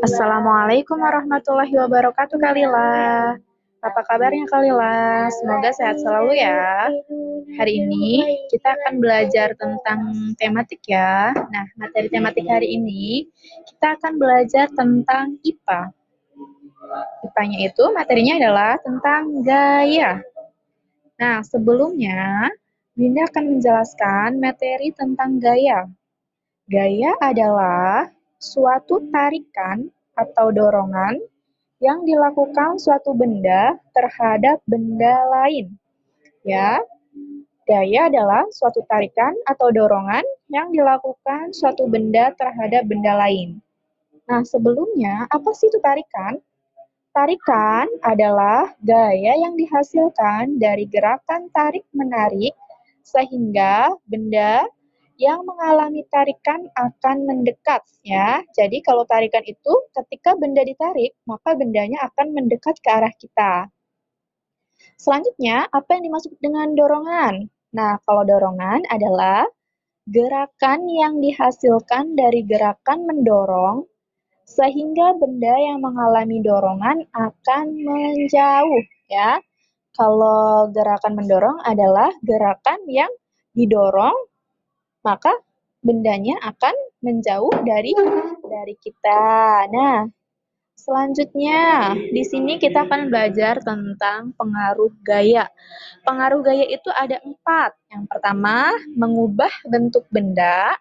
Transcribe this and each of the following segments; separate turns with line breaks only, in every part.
Assalamualaikum warahmatullahi wabarakatuh Kalila. Apa kabarnya Kalila? Semoga sehat selalu ya. Hari ini kita akan belajar tentang tematik ya. Nah, materi tematik hari ini kita akan belajar tentang IPA. IPA-nya itu materinya adalah tentang gaya. Nah, sebelumnya Winda akan menjelaskan materi tentang gaya. Gaya adalah suatu tarikan atau dorongan yang dilakukan suatu benda terhadap benda lain. Ya, gaya adalah suatu tarikan atau dorongan yang dilakukan suatu benda terhadap benda lain. Nah, sebelumnya apa sih itu tarikan? Tarikan adalah gaya yang dihasilkan dari gerakan tarik-menarik sehingga benda yang mengalami tarikan akan mendekat ya. Jadi kalau tarikan itu ketika benda ditarik, maka bendanya akan mendekat ke arah kita. Selanjutnya, apa yang dimaksud dengan dorongan? Nah, kalau dorongan adalah gerakan yang dihasilkan dari gerakan mendorong sehingga benda yang mengalami dorongan akan menjauh ya. Kalau gerakan mendorong adalah gerakan yang didorong maka bendanya akan menjauh dari dari kita. Nah, selanjutnya di sini kita akan belajar tentang pengaruh gaya. Pengaruh gaya itu ada empat. Yang pertama, mengubah bentuk benda.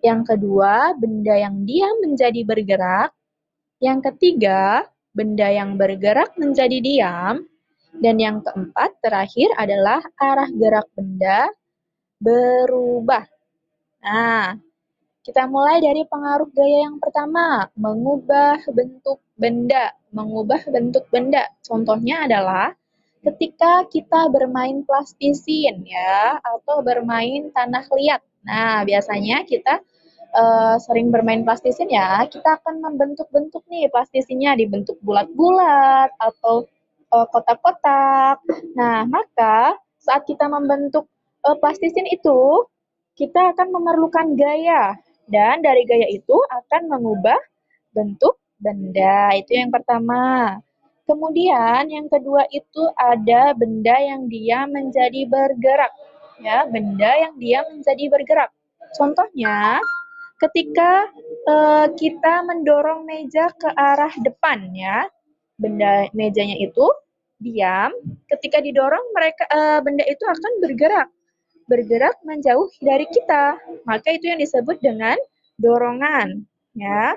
Yang kedua, benda yang diam menjadi bergerak. Yang ketiga, benda yang bergerak menjadi diam. Dan yang keempat, terakhir adalah arah gerak benda berubah. Nah, kita mulai dari pengaruh gaya yang pertama, mengubah bentuk benda. Mengubah bentuk benda. Contohnya adalah ketika kita bermain plastisin ya, atau bermain tanah liat. Nah, biasanya kita uh, sering bermain plastisin ya, kita akan membentuk-bentuk nih plastisinnya dibentuk bulat-bulat atau uh, kotak-kotak. Nah, maka saat kita membentuk uh, plastisin itu, kita akan memerlukan gaya. Dan dari gaya itu akan mengubah bentuk benda. Itu yang pertama. Kemudian yang kedua itu ada benda yang dia menjadi bergerak. Ya, benda yang dia menjadi bergerak. Contohnya, ketika uh, kita mendorong meja ke arah depan ya, benda mejanya itu diam, ketika didorong mereka uh, benda itu akan bergerak bergerak menjauh dari kita. Maka itu yang disebut dengan dorongan, ya.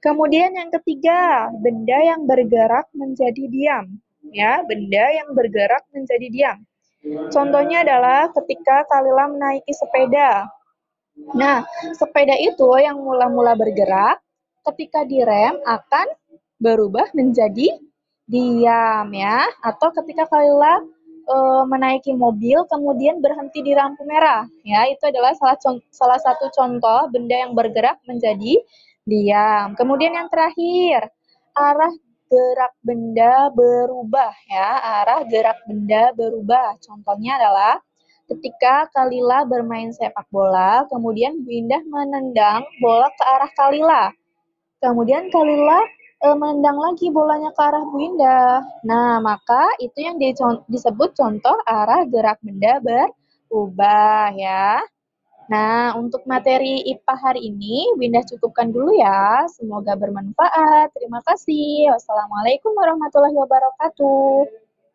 Kemudian yang ketiga, benda yang bergerak menjadi diam, ya, benda yang bergerak menjadi diam. Contohnya adalah ketika Kalila menaiki sepeda. Nah, sepeda itu yang mula-mula bergerak, ketika direm akan berubah menjadi diam ya, atau ketika Kalila uh, menaiki mobil kemudian berhenti di lampu merah. Ya, itu adalah salah salah satu contoh benda yang bergerak menjadi diam. Kemudian yang terakhir, arah gerak benda berubah ya, arah gerak benda berubah. Contohnya adalah ketika Kalila bermain sepak bola, kemudian Bu Indah menendang bola ke arah Kalila. Kemudian Kalila e, menendang lagi bolanya ke arah Bu Indah. Nah, maka itu yang disebut contoh arah gerak benda berubah ya. Nah, untuk materi IPA hari ini, Windah cukupkan dulu ya. Semoga bermanfaat. Terima kasih. Wassalamualaikum warahmatullahi wabarakatuh.